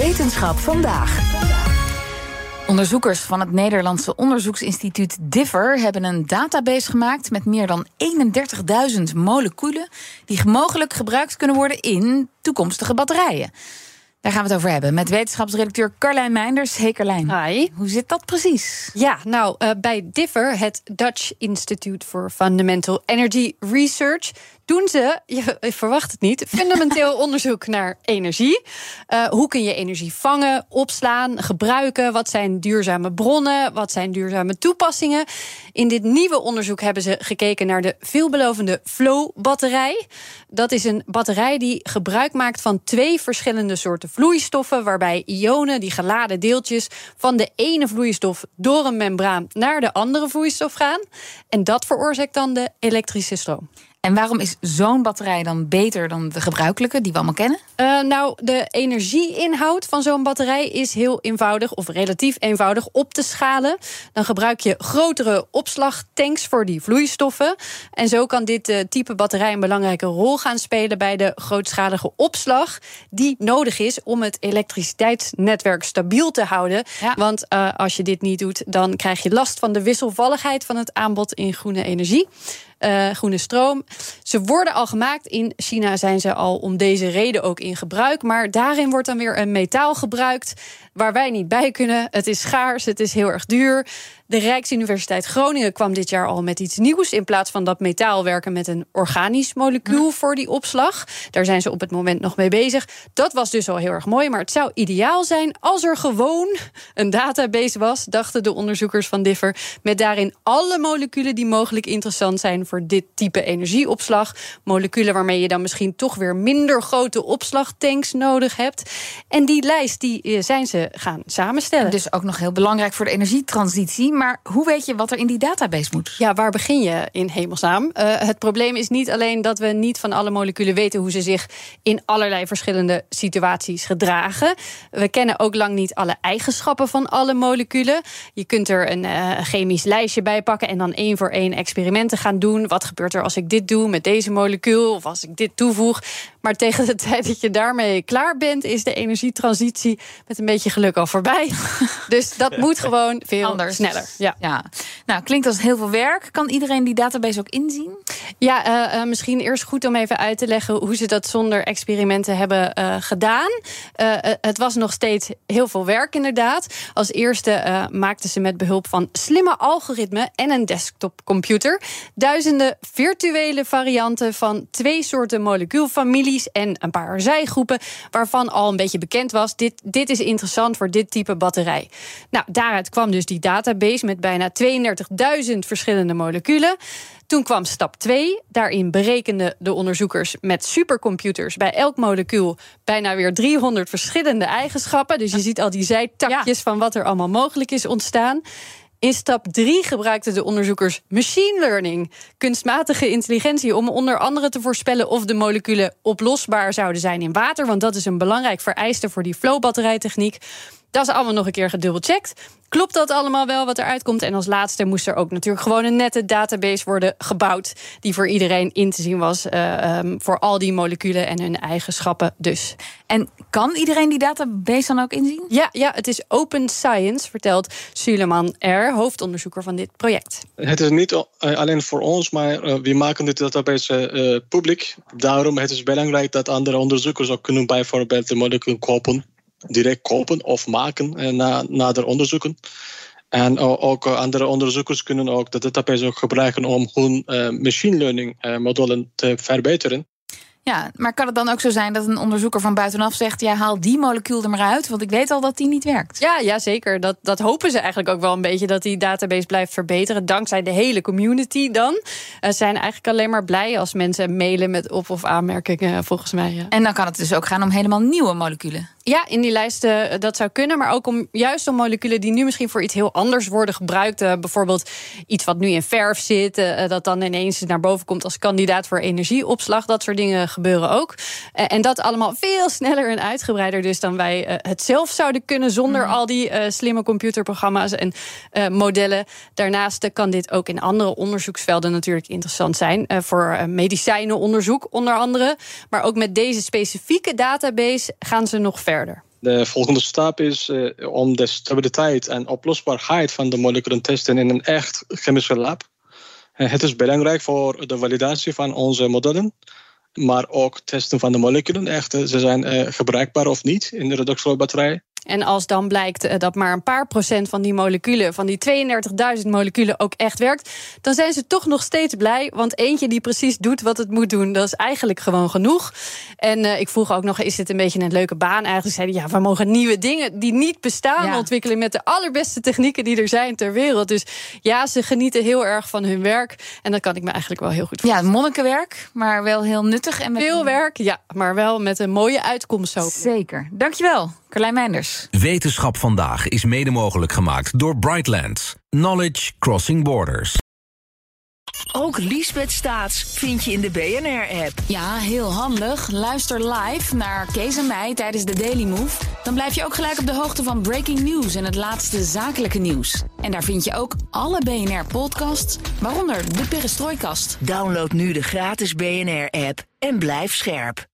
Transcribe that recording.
Wetenschap vandaag. Onderzoekers van het Nederlandse onderzoeksinstituut DIFFER hebben een database gemaakt met meer dan 31.000 moleculen die mogelijk gebruikt kunnen worden in toekomstige batterijen. Daar gaan we het over hebben met wetenschapsredacteur Carlijn Meinders. Hey Carlijn. Hi. Hoe zit dat precies? Ja, nou, uh, bij DIFFER, het Dutch Institute for Fundamental Energy Research, doen ze, je verwacht het niet, fundamenteel onderzoek naar energie. Uh, hoe kun je energie vangen, opslaan, gebruiken? Wat zijn duurzame bronnen? Wat zijn duurzame toepassingen? In dit nieuwe onderzoek hebben ze gekeken naar de veelbelovende Flow-batterij. Dat is een batterij die gebruik maakt van twee verschillende soorten vloeistoffen, waarbij ionen, die geladen deeltjes, van de ene vloeistof door een membraan naar de andere vloeistof gaan. En dat veroorzaakt dan de elektrische stroom. En waarom is zo'n batterij dan beter dan de gebruikelijke die we allemaal kennen? Uh, nou, de energieinhoud van zo'n batterij is heel eenvoudig, of relatief eenvoudig, op te schalen. Dan gebruik je grotere opslagtanks voor die vloeistoffen. En zo kan dit uh, type batterij een belangrijke rol gaan spelen bij de grootschalige opslag die nodig is om het elektriciteitsnetwerk stabiel te houden. Ja. Want uh, als je dit niet doet, dan krijg je last van de wisselvalligheid van het aanbod in groene energie. Groene stroom. Ze worden al gemaakt. In China zijn ze al om deze reden ook in gebruik. Maar daarin wordt dan weer een metaal gebruikt waar wij niet bij kunnen. Het is schaars, het is heel erg duur. De Rijksuniversiteit Groningen kwam dit jaar al met iets nieuws. In plaats van dat metaal werken met een organisch molecuul voor die opslag. Daar zijn ze op het moment nog mee bezig. Dat was dus al heel erg mooi. Maar het zou ideaal zijn als er gewoon een database was, dachten de onderzoekers van Differ. Met daarin alle moleculen die mogelijk interessant zijn voor dit type energieopslag. Moleculen waarmee je dan misschien toch weer minder grote opslagtanks nodig hebt. En die lijst die eh, zijn ze gaan samenstellen. Dus ook nog heel belangrijk voor de energietransitie. Maar hoe weet je wat er in die database moet? Ja, waar begin je in hemelsnaam? Uh, het probleem is niet alleen dat we niet van alle moleculen weten hoe ze zich in allerlei verschillende situaties gedragen. We kennen ook lang niet alle eigenschappen van alle moleculen. Je kunt er een uh, chemisch lijstje bij pakken en dan één voor één experimenten gaan doen. Wat gebeurt er als ik dit doe met deze molecuul of als ik dit toevoeg? Maar tegen de tijd dat je daarmee klaar bent, is de energietransitie met een beetje geluk al voorbij. dus dat moet gewoon veel Anders. sneller. Ja. ja. Nou, klinkt als heel veel werk. Kan iedereen die database ook inzien? Ja, uh, uh, misschien eerst goed om even uit te leggen hoe ze dat zonder experimenten hebben uh, gedaan. het was nog steeds heel veel werk, inderdaad. Als eerste maakten ze met behulp van slimme algoritmen en een desktopcomputer duizenden virtuele varianten van twee soorten molecuulfamilies en een paar zijgroepen, waarvan al een beetje bekend was: dit, dit is interessant voor dit type batterij. Nou, daaruit kwam dus die database met bijna 32.000 verschillende moleculen. Toen kwam stap 2. Daarin berekenden de onderzoekers met supercomputers bij elk molecuul bijna weer 300 verschillende eigenschappen. Dus je ziet al die zijtakjes ja. van wat er allemaal mogelijk is ontstaan. In stap 3 gebruikten de onderzoekers machine learning, kunstmatige intelligentie, om onder andere te voorspellen of de moleculen oplosbaar zouden zijn in water. Want dat is een belangrijk vereiste voor die flow-batterijtechniek. Dat is allemaal nog een keer gedubbelcheckt. Klopt dat allemaal wel wat eruit komt? En als laatste moest er ook natuurlijk gewoon een nette database worden gebouwd. Die voor iedereen in te zien was. Uh, um, voor al die moleculen en hun eigenschappen dus. En kan iedereen die database dan ook inzien? Ja, ja het is open science, vertelt Suleiman R., hoofdonderzoeker van dit project. Het is niet alleen voor ons, maar uh, we maken de database uh, publiek. Daarom het is belangrijk dat andere onderzoekers ook kunnen bijvoorbeeld de moleculen kopen direct kopen of maken na, na de onderzoeken. En ook andere onderzoekers kunnen ook de database gebruiken om hun uh, machine learning modellen te verbeteren. Ja, maar kan het dan ook zo zijn dat een onderzoeker van buitenaf zegt: ja, haal die molecuul er maar uit, want ik weet al dat die niet werkt? Ja, ja zeker. Dat, dat hopen ze eigenlijk ook wel een beetje dat die database blijft verbeteren. Dankzij de hele community dan. Uh, zijn eigenlijk alleen maar blij als mensen mailen met op- of aanmerkingen, volgens mij. Ja. En dan kan het dus ook gaan om helemaal nieuwe moleculen. Ja, in die lijsten uh, dat zou kunnen, maar ook om juist om moleculen die nu misschien voor iets heel anders worden gebruikt. Uh, bijvoorbeeld iets wat nu in verf zit, dat dan ineens naar boven komt als kandidaat voor energieopslag. Dat soort dingen gebeuren ook. Uh, en dat allemaal veel sneller en uitgebreider dus dan wij uh, het zelf zouden kunnen zonder mm. al die uh, slimme computerprogramma's en modellen. Daarnaast kan dit ook in andere onderzoeksvelden natuurlijk interessant zijn. voor medicijnenonderzoek onder andere. Maar ook met deze specifieke database gaan ze nog verder. De volgende stap is uh, om de stabiliteit en oplosbaarheid van de moleculen te testen in een echt chemische lab. Uh, het is belangrijk voor de validatie van onze modellen maar ook testen van de moleculen. Echt, ze zijn uh, gebruikbaar of niet in de redoxflow-batterij. En als dan blijkt dat maar een paar procent van die moleculen, van die 32.000 moleculen, ook echt werkt, dan zijn ze toch nog steeds blij. Want eentje die precies doet wat het moet doen, dat is eigenlijk gewoon genoeg. En uh, ik vroeg ook nog: is dit een beetje een leuke baan? Eigenlijk zeiden ja, we mogen nieuwe dingen die niet bestaan ja. ontwikkelen met de allerbeste technieken die er zijn ter wereld. Dus ja, ze genieten heel erg van hun werk. En dat kan ik me eigenlijk wel heel goed voorstellen. Ja, monnikenwerk, maar wel heel nuttig. En met Veel werk, ja, maar wel met een mooie uitkomst. Hopelijk. Zeker. Dankjewel, Carlijn Meinders. Wetenschap vandaag is mede mogelijk gemaakt door Brightlands. Knowledge Crossing Borders. Ook Liesbeth Staats vind je in de BNR-app. Ja, heel handig. Luister live naar Kees en mij tijdens de Daily Move. Dan blijf je ook gelijk op de hoogte van breaking news en het laatste zakelijke nieuws. En daar vind je ook alle BNR-podcasts, waaronder de Perestrooikast. Download nu de gratis BNR-app en blijf scherp.